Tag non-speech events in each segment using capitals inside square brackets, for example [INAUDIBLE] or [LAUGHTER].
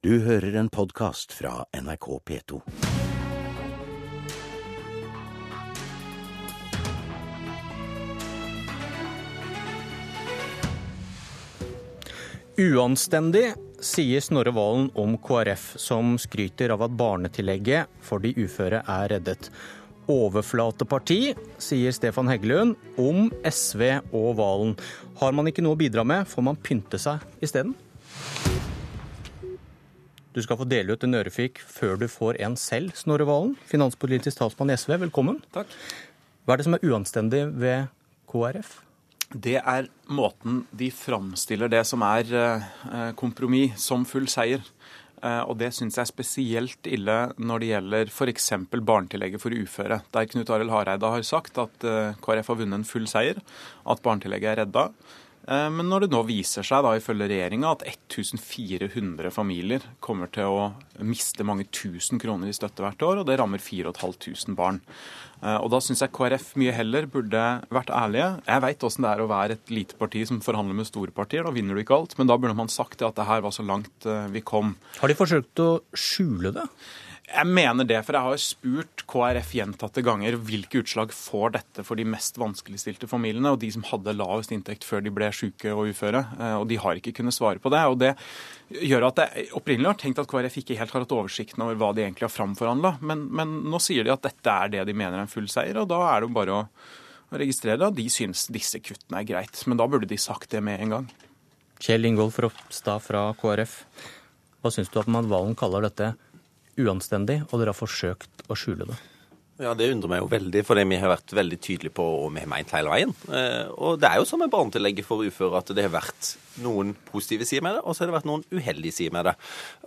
Du hører en podkast fra NRK P2. Uanstendig, sier Snorre Valen om KrF, som skryter av at barnetillegget for de uføre er reddet. Overflateparti, sier Stefan Heggelund om SV og Valen. Har man ikke noe å bidra med, får man pynte seg isteden. Du skal få dele ut en ørefik før du får en selv, Snorre Valen. Finanspolitisk talsmann i SV, velkommen. Takk. Hva er det som er uanstendig ved KrF? Det er måten de framstiller det som er eh, kompromiss, som full seier. Eh, og det syns jeg er spesielt ille når det gjelder f.eks. barnetillegget for uføre. Der Knut Arild Hareide har sagt at eh, KrF har vunnet en full seier, at barnetillegget er redda. Men når det nå viser seg, da, ifølge regjeringa, at 1400 familier kommer til å miste mange tusen kroner i støtte hvert år, og det rammer 4500 barn. Og Da syns jeg KrF mye heller burde vært ærlige. Jeg veit åssen det er å være et lite parti som forhandler med store partier. Da vinner du ikke alt. Men da burde man sagt at det her var så langt vi kom. Har de forsøkt å skjule det? Jeg mener det, for jeg har spurt KrF gjentatte ganger hvilke utslag får dette for de mest vanskeligstilte familiene, og de som hadde lavest inntekt før de ble syke og uføre. Og de har ikke kunnet svare på det. og det gjør at jeg opprinnelig har tenkt at KrF ikke helt har hatt oversikten over hva de egentlig har framforhandla, men, men nå sier de at dette er det de mener er en full seier, og da er det jo bare å registrere at de syns disse kuttene er greit. Men da burde de sagt det med en gang. Kjell Ingolf Ropstad fra KrF, hva syns du at Madvalen kaller dette? Uanstendig, og dere har forsøkt å skjule det? Ja, Det undrer meg jo veldig, for vi har vært veldig tydelige på og vi har ment hele veien. Og det er jo som med barnetillegget for uføre, at det har vært noen positive sider med det, og så har det vært noen uheldige sider med det.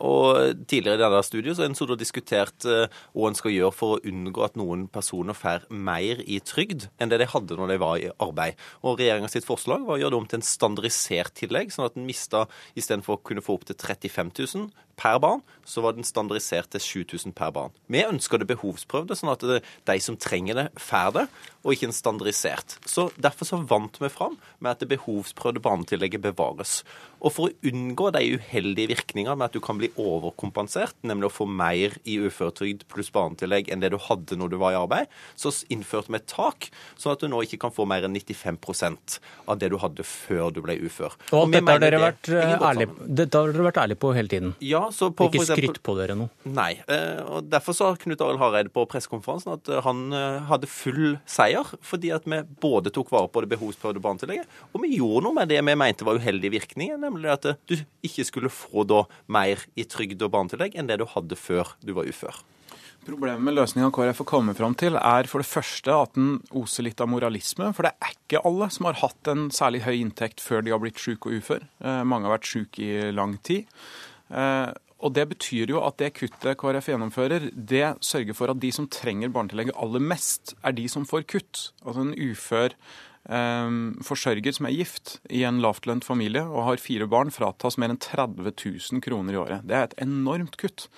Og Tidligere i denne studiet så har en diskutert hva en skal gjøre for å unngå at noen personer får mer i trygd enn det de hadde når de var i arbeid. Og Regjeringa forslag var å gjøre det om til en standardisert tillegg, sånn at en mista istedenfor å kunne få opp til 35 000 per barn, så var den standardisert til 7000 per barn. Vi ønsker det behovsprøvde, sånn at de som trenger det, får det, og ikke en standardisert. Så Derfor så vant vi fram med at det behovsprøvde barnetillegget bevares. Og for å unngå de uheldige virkningene med at du kan bli overkompensert, nemlig å få mer i uføretrygd pluss barnetillegg enn det du hadde når du var i arbeid, så innførte vi et tak, sånn at du nå ikke kan få mer enn 95% av det du hadde før du ble ufør. Og, og dette, har dere vært ærlige, ærlige på hele tiden? Ja, så på, ikke skrytt på dere nå? Nei. Eh, og Derfor sa Knut Arild Hareide på pressekonferansen at han eh, hadde full seier, fordi at vi både tok vare på det behovsprøvde barnetillegget, og vi gjorde noe med det vi mente var uheldige nemlig at du ikke skulle få da mer i trygd og barnetillegg enn det du hadde før du var ufør. Problemet med løsninga KrF har kommet fram til, er for det første at den oser litt av moralisme. For det er ikke alle som har hatt en særlig høy inntekt før de har blitt syke og ufør. Eh, mange har vært syke i lang tid. Eh, og Det betyr jo at det kuttet KrF gjennomfører, det sørger for at de som trenger barnetillegget aller mest, er de som får kutt. Altså en ufør forsørger som er gift i en lavtlønt familie og har fire barn, fratas mer enn 30 000 kroner i året. Det er et enormt kutt.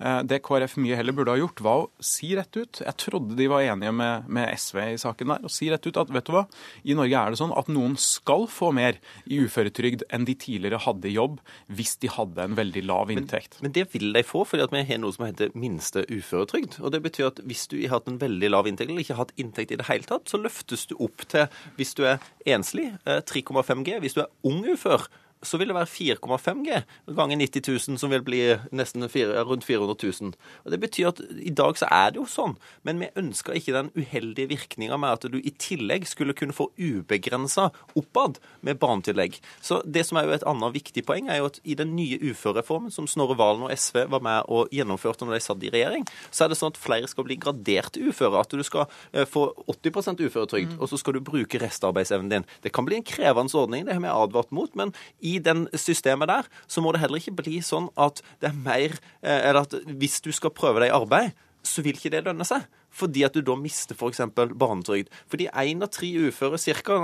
Eh, det KrF mye heller burde ha gjort, var å si rett ut Jeg trodde de var enige med, med SV i saken der. Og si rett ut at vet du hva, i Norge er det sånn at noen skal få mer i uføretrygd enn de tidligere hadde i jobb, hvis de hadde en veldig lav inntekt. Men, men det vil de få, fordi vi har noe som heter minste uføretrygd. Og det betyr at hvis du har hatt en veldig lav inntekt, eller ikke har hatt inntekt i det hele tatt, så løftes du opp til hvis du er enslig, 3,5 G. Hvis du er ung ufør, så vil det være 4,5 G ganger 90 000, som vil bli nesten 4, rundt 400 000. Og Det betyr at i dag så er det jo sånn, men vi ønsker ikke den uheldige virkninga med at du i tillegg skulle kunne få ubegrensa oppad med barnetillegg. Så det som er jo et annet viktig poeng, er jo at i den nye uførereformen som Snorre Valen og SV var med og gjennomførte når de satt i regjering, så er det sånn at flere skal bli gradert uføre. At du skal eh, få 80 uføretrygd, mm. og så skal du bruke restarbeidsevnen din. Det kan bli en krevende ordning, det har vi advart mot. men i i den systemet der, så må det heller ikke bli sånn at det er mer eh, Eller at hvis du skal prøve deg i arbeid, så vil ikke det lønne seg. Fordi at du da mister f.eks. barnetrygd. Fordi én av tre uføre cirka,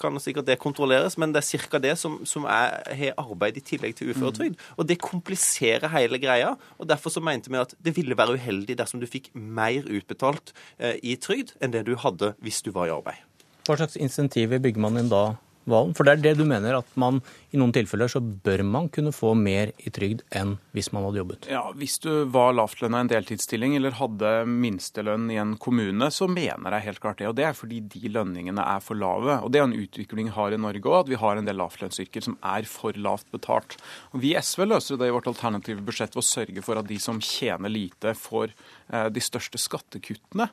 kan sikkert det kontrolleres, men det er ca. det som, som har arbeid i tillegg til uføretrygd. Mm. Og det kompliserer hele greia. og Derfor så mente vi at det ville være uheldig dersom du fikk mer utbetalt eh, i trygd enn det du hadde hvis du var i arbeid. Hva slags insentiver bygger man inn da Valen? For det er det du mener, at man i noen tilfeller så bør man kunne få mer i trygd enn hvis man hadde jobbet? Ja, Hvis du var lavtlønna i en deltidsstilling eller hadde minstelønn i en kommune, så mener jeg helt klart det. Og det er fordi de lønningene er for lave. Og det er en utvikling vi har i Norge òg, at vi har en del lavtlønnsyrker som er for lavt betalt. Og Vi i SV løser det i vårt alternative budsjett ved å sørge for at de som tjener lite, får Eh, de største skattekuttene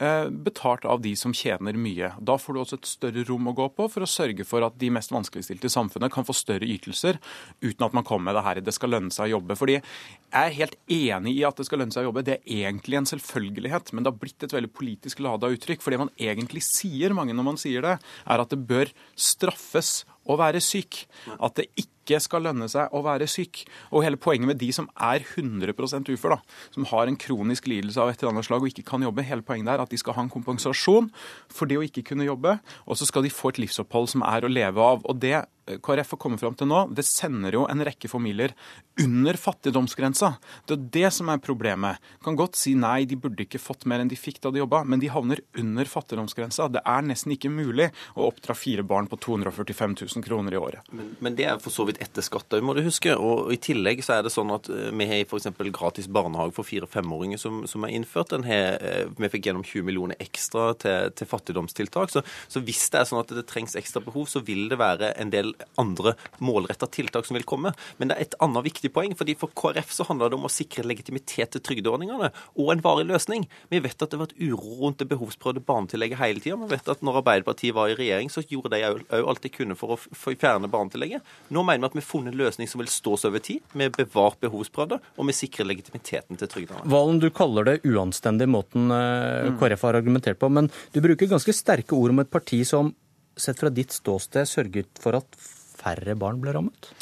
eh, betalt av de som tjener mye. Da får du også et større rom å gå på for å sørge for at de mest vanskeligstilte i samfunnet kan få større ytelser uten at man kommer med det her det skal lønne seg å jobbe. Fordi jeg er helt enig i at det skal lønne seg å jobbe. Det er egentlig en selvfølgelighet, men det har blitt et veldig politisk lada uttrykk. For det man egentlig sier, mange når man sier det, er at det bør straffes å være syk. At det ikke skal lønne seg å være syk. Og hele poenget med de som er 100 ufør, da, som har en kronisk lidelse av et eller annet slag og ikke kan jobbe, hele poenget er at de skal ha en kompensasjon for det å ikke kunne jobbe, og så skal de få et livsopphold som er å leve av. Og det KrF har kommet fram til nå, det sender jo en rekke familier under fattigdomsgrensa. Det er det som er problemet. Kan godt si nei, de burde ikke fått mer enn de fikk da de jobba, men de havner under fattigdomsgrensa. Det er nesten ikke mulig å oppdra fire barn på 245 000 kroner i året. Men, men det er for så vidt etter skatt òg, må du huske. Og i tillegg så er det sånn at eh, vi har f.eks. gratis barnehage for fire-femåringer som, som, er innført. Her, eh, vi fikk gjennom 20 millioner ekstra til, til fattigdomstiltak. Så, så hvis det er sånn at det trengs ekstra behov, så vil det være en del andre målretta tiltak som vil komme. Men det er et annet viktig poeng. fordi For KrF så handler det om å sikre legitimitet til trygdeordningene og en varig løsning. Vi vet at det har vært uro rundt det behovsprøvde barnetillegget hele tida. Vi vet at når Arbeiderpartiet var i regjering, så gjorde de òg alt de kunne for å fjerne barnetillegget. Nå mener vi at vi har funnet en løsning som vil stå seg over tid. Vi har bevart behovsprøvde, og vi sikrer legitimiteten til trygdene. Valen, du kaller det uanstendig måten eh, mm. KrF har argumentert på, men du bruker ganske sterke ord om et parti som sett fra ditt ståsted sørget for at færre barn ble rammet?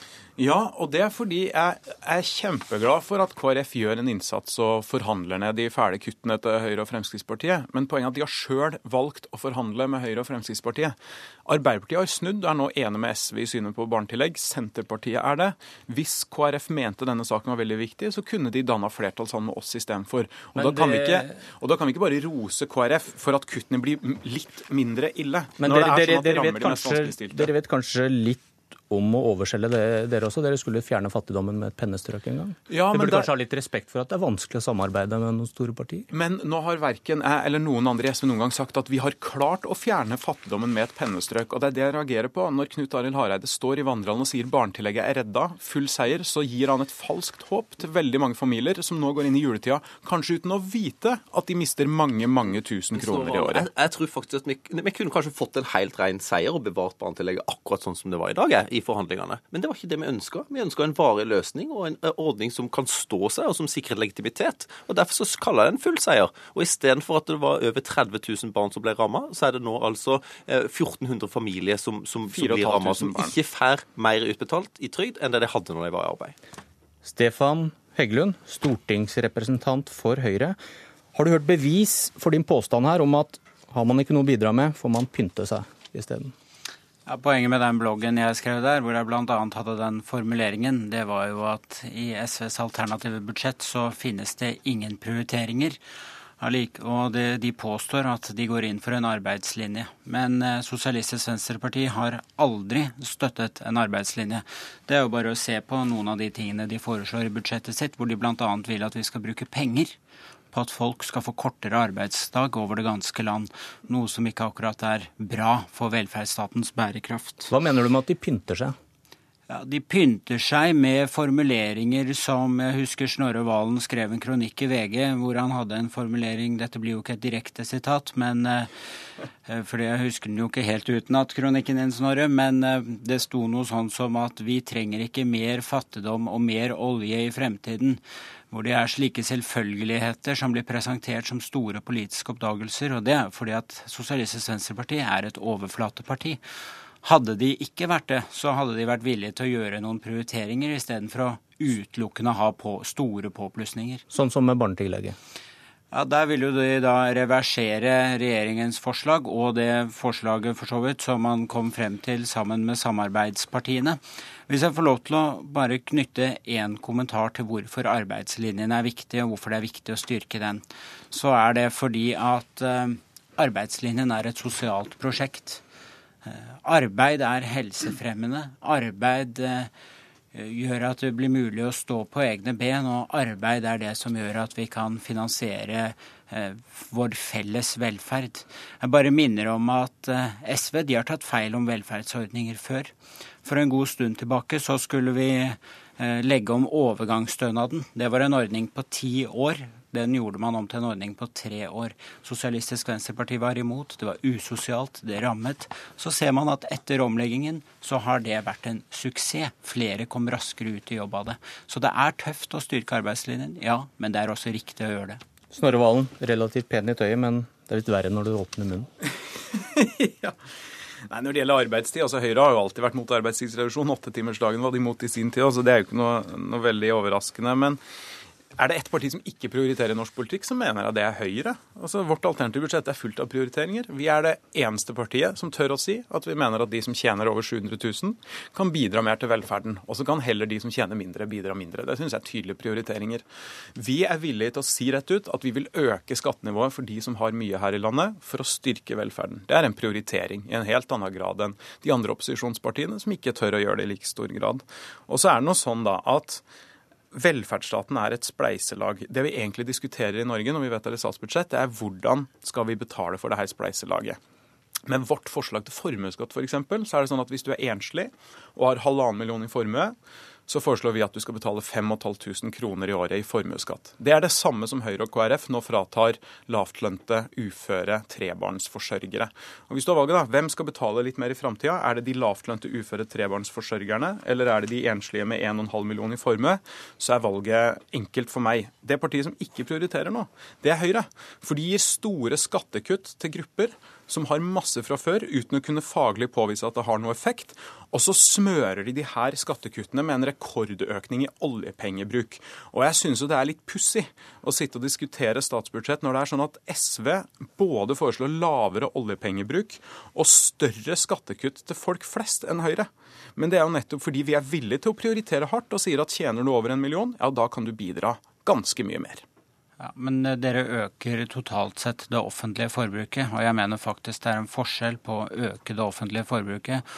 Ja, og det er fordi jeg er kjempeglad for at KrF gjør en innsats og forhandler ned de fæle kuttene til Høyre og Fremskrittspartiet. Men poenget er at de har sjøl valgt å forhandle med Høyre og Fremskrittspartiet. Arbeiderpartiet har snudd og er nå enig med SV i synet på barnetillegg. Senterpartiet er det. Hvis KrF mente denne saken var veldig viktig, så kunne de danna flertall sammen med oss istedenfor. Og, det... og da kan vi ikke bare rose KrF for at kuttene blir litt mindre ille. Men dere, dere, sånn dere, vet kanskje, dere vet kanskje litt om å overselge det, dere også? Dere skulle fjerne fattigdommen med et pennestrøk en gang? Ja, dere burde kanskje ha litt respekt for at det er vanskelig å samarbeide med noen store partier? Men nå har verken jeg eller noen andre i SV noen gang sagt at vi har klart å fjerne fattigdommen med et pennestrøk. Og det er det jeg reagerer på. Når Knut Arild Hareide står i vandrehallen og sier barnetillegget er redda, full seier, så gir han et falskt håp til veldig mange familier som nå går inn i juletida, kanskje uten å vite at de mister mange, mange tusen kroner i året. Jeg, jeg tror faktisk at vi, vi, kunne kanskje fått en helt ren seier og bevart barnetillegget akkurat sånn som det var i dag. i forhandlingene. Men det var ikke det vi ønska. Vi ønska en varig løsning og en ordning som kan stå seg, og som sikrer legitimitet. Og Derfor så kaller jeg det en full seier. Og istedenfor at det var over 30 000 barn som ble ramma, så er det nå altså 1400 eh, familier som, som, som blir ramma, som ikke får mer utbetalt i trygd enn det de hadde når de var i arbeid. Stefan Heggelund, stortingsrepresentant for Høyre. Har du hørt bevis for din påstand her om at har man ikke noe å bidra med, får man pynte seg isteden? Ja, poenget med den bloggen jeg skrev der, hvor jeg bl.a. hadde den formuleringen, det var jo at i SVs alternative budsjett så finnes det ingen prioriteringer. Og de påstår at de går inn for en arbeidslinje. Men eh, Sosialistisk Venstreparti har aldri støttet en arbeidslinje. Det er jo bare å se på noen av de tingene de foreslår i budsjettet sitt, hvor de bl.a. vil at vi skal bruke penger på at folk skal få kortere arbeidsdag over det ganske land. Noe som ikke akkurat er bra for velferdsstatens bærekraft. Hva mener du med at de pynter seg? Ja, De pynter seg med formuleringer som jeg husker Snorre Valen skrev en kronikk i VG hvor han hadde en formulering Dette blir jo ikke et direkte sitat, men eh, fordi jeg husker den jo ikke helt utenat, kronikken din, Snorre. Men eh, det sto noe sånn som at vi trenger ikke mer fattigdom og mer olje i fremtiden hvor det er slike selvfølgeligheter som blir presentert som store politiske oppdagelser. Og det er fordi at Sosialistisk Venstreparti er et overflateparti. Hadde de ikke vært det, så hadde de vært villige til å gjøre noen prioriteringer istedenfor å utelukkende ha på store påplussinger. Sånn som med barnetillegget? Ja, Der vil jo de da reversere regjeringens forslag og det forslaget for så vidt som man kom frem til sammen med samarbeidspartiene. Hvis jeg får lov til å bare knytte én kommentar til hvorfor arbeidslinjen er viktig, og hvorfor det er viktig å styrke den, så er det fordi at eh, arbeidslinjen er et sosialt prosjekt. Arbeid er helsefremmende. Arbeid gjør at det blir mulig å stå på egne ben, og arbeid er det som gjør at vi kan finansiere vår felles velferd. Jeg bare minner om at SV de har tatt feil om velferdsordninger før. For en god stund tilbake så skulle vi legge om overgangsstønaden. Det var en ordning på ti år den gjorde man om til en ordning på tre år. Sosialistisk Venstreparti var imot, det var usosialt, det rammet. Så ser man at etter omleggingen så har det vært en suksess. Flere kom raskere ut i jobb av det. Så det er tøft å styrke arbeidslinjen, ja, men det er også riktig å gjøre det. Snorre Valen, relativt pen i tøyet, men det er litt verre når du åpner munnen. [LAUGHS] ja. Nei, Når det gjelder arbeidstid, altså Høyre har jo alltid vært mot arbeidstidsreduksjon. Åttetimersdagen var de mot i sin tid, så det er jo ikke noe, noe veldig overraskende. men er det ett parti som ikke prioriterer norsk politikk, som mener at det er Høyre. Altså, Vårt alternative budsjett er fullt av prioriteringer. Vi er det eneste partiet som tør å si at vi mener at de som tjener over 700 000, kan bidra mer til velferden. Og så kan heller de som tjener mindre, bidra mindre. Det syns jeg er tydelige prioriteringer. Vi er villige til å si rett ut at vi vil øke skattenivået for de som har mye her i landet, for å styrke velferden. Det er en prioritering i en helt annen grad enn de andre opposisjonspartiene, som ikke tør å gjøre det i like stor grad. Og så er det noe sånn da at Velferdsstaten er et spleiselag. Det vi egentlig diskuterer i Norge når vi vedtar et statsbudsjett, det er hvordan skal vi betale for det her spleiselaget. Med vårt forslag til formuesskatt for så er det sånn at hvis du er enslig og har halvannen million i formue, så foreslår vi at du skal betale 5500 kroner i året i formuesskatt. Det er det samme som Høyre og KrF nå fratar lavtlønte, uføre, trebarnsforsørgere. Og Hvis du har valget, da, hvem skal betale litt mer i framtida? Er det de lavtlønte, uføre trebarnsforsørgerne, eller er det de enslige med 1,5 million i formue? Så er valget enkelt for meg. Det partiet som ikke prioriterer nå, det er Høyre. For de gir store skattekutt til grupper som har masse fra før, uten å kunne faglig påvise at det har noe effekt. Og så smører de de her skattekuttene med en rekordøkning i oljepengebruk. Og jeg synes jo det er litt pussig å sitte og diskutere statsbudsjett når det er sånn at SV både foreslår lavere oljepengebruk og større skattekutt til folk flest enn Høyre. Men det er jo nettopp fordi vi er villige til å prioritere hardt og sier at tjener du over en million, ja da kan du bidra ganske mye mer. Ja, Men eh, dere øker totalt sett det offentlige forbruket, og jeg mener faktisk det er en forskjell på å øke det offentlige forbruket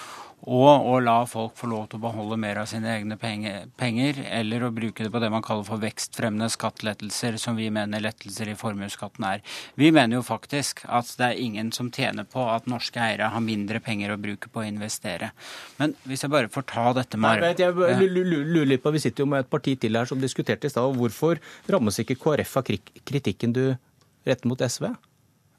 og å la folk få lov til å beholde mer av sine egne penger, eller å bruke det på det man kaller for vekstfremmende skattelettelser, som vi mener lettelser i formuesskatten er. Vi mener jo faktisk at det er ingen som tjener på at norske eiere har mindre penger å bruke på å investere. Men hvis jeg bare får ta dette med Nei, Jeg lurer litt på, Vi sitter jo med et parti til her som diskuterte i stad. Hvorfor rammes ikke KrF av kritikken du retter mot SV?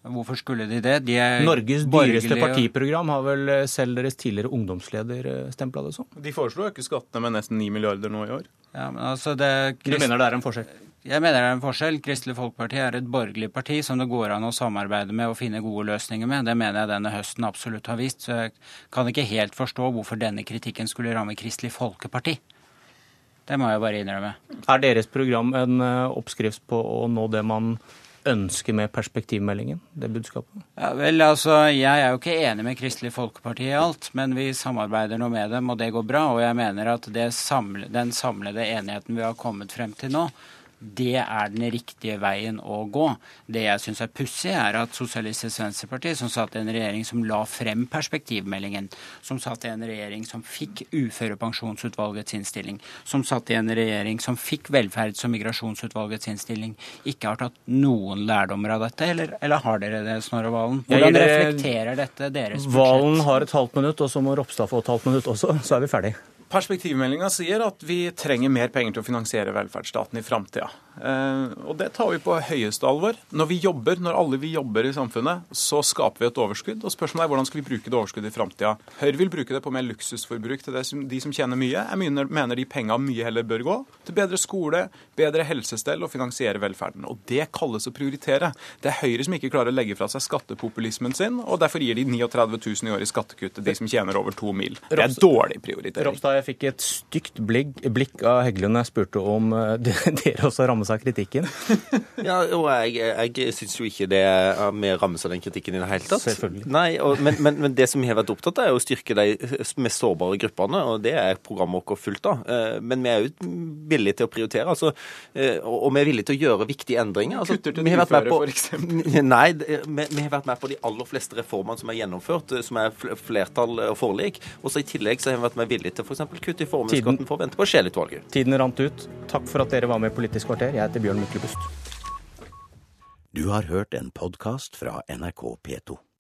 Hvorfor skulle de det? De Norges dyreste partiprogram har vel eh, selv deres tidligere ungdomsleder eh, stempla det som? De foreslo å øke skattene med nesten 9 milliarder nå i år. Ja, men altså det... Du mener det er en forskjell? Jeg mener det er en forskjell. Kristelig Folkeparti er et borgerlig parti som det går an å samarbeide med og finne gode løsninger med. Det mener jeg denne høsten absolutt har vist. Så jeg kan ikke helt forstå hvorfor denne kritikken skulle ramme Kristelig Folkeparti. Det må jeg bare innrømme. Er deres program en eh, oppskrift på å nå det man ønske med perspektivmeldingen, det budskapet? Ja, vel, altså, Jeg er jo ikke enig med Kristelig Folkeparti i alt, men vi samarbeider nå med dem, og det går bra. Og jeg mener at samle, den samlede enigheten vi har kommet frem til nå, det er den riktige veien å gå. Det jeg syns er pussig, er at Sosialistisk Venstreparti, som satt i en regjering som la frem perspektivmeldingen, som satt i en regjering som fikk Uførepensjonsutvalgets innstilling, som satt i en regjering som fikk Velferds- og migrasjonsutvalgets innstilling, ikke har tatt noen lærdommer av dette, eller, eller har dere det, Snorre Valen? Hvordan reflekterer dette deres budsjett? Valen har et halvt minutt, og så må Ropstad få et halvt minutt også, så er vi ferdig. Perspektivmeldinga sier at vi trenger mer penger til å finansiere velferdsstaten i framtida. Eh, og det tar vi på høyeste alvor. Når vi jobber, når alle vi jobber i samfunnet, så skaper vi et overskudd. Og spørsmålet er hvordan skal vi bruke det overskuddet i framtida. Høyre vil bruke det på mer luksusforbruk til som, de som tjener mye. Jeg mener de penga mye heller bør gå til bedre skole, bedre helsestell og finansiere velferden. Og det kalles å prioritere. Det er Høyre som ikke klarer å legge fra seg skattepopulismen sin, og derfor gir de 39 000 i år i skattekutt til de som tjener over to mil. Det er dårlig prioritering. Ropstad, Jeg fikk et stygt blikk, blikk av Heggelund da jeg spurte om eh, [LAUGHS] dere også rammes av kritikken. [LAUGHS] Ja, og jeg, jeg syns jo ikke det er vi rammes av den kritikken i det hele tatt. Selvfølgelig. Nei, og, men, men, men det som vi har vært opptatt av, er å styrke de mest sårbare gruppene, og det er programmet vårt fullt av. Eh, Men vi er jo villige til å prioritere, altså, eh, og vi er villige til å gjøre viktige endringer. Altså, Kutter til vi har uføre, eksempel. [LAUGHS] Nei, vi, vi har vært med på de aller fleste reformene som er gjennomført, eh, som er flertall og forlik. Og så i tillegg så har vi vært med villige til f.eks. kutte i formuesskatten for å vente på Scheel-utvalget. Tiden rant ut. Takk for at dere var med i Politisk kvarter. Jeg heter Bjørn Myklebust. Du har hørt en podkast fra NRK P2.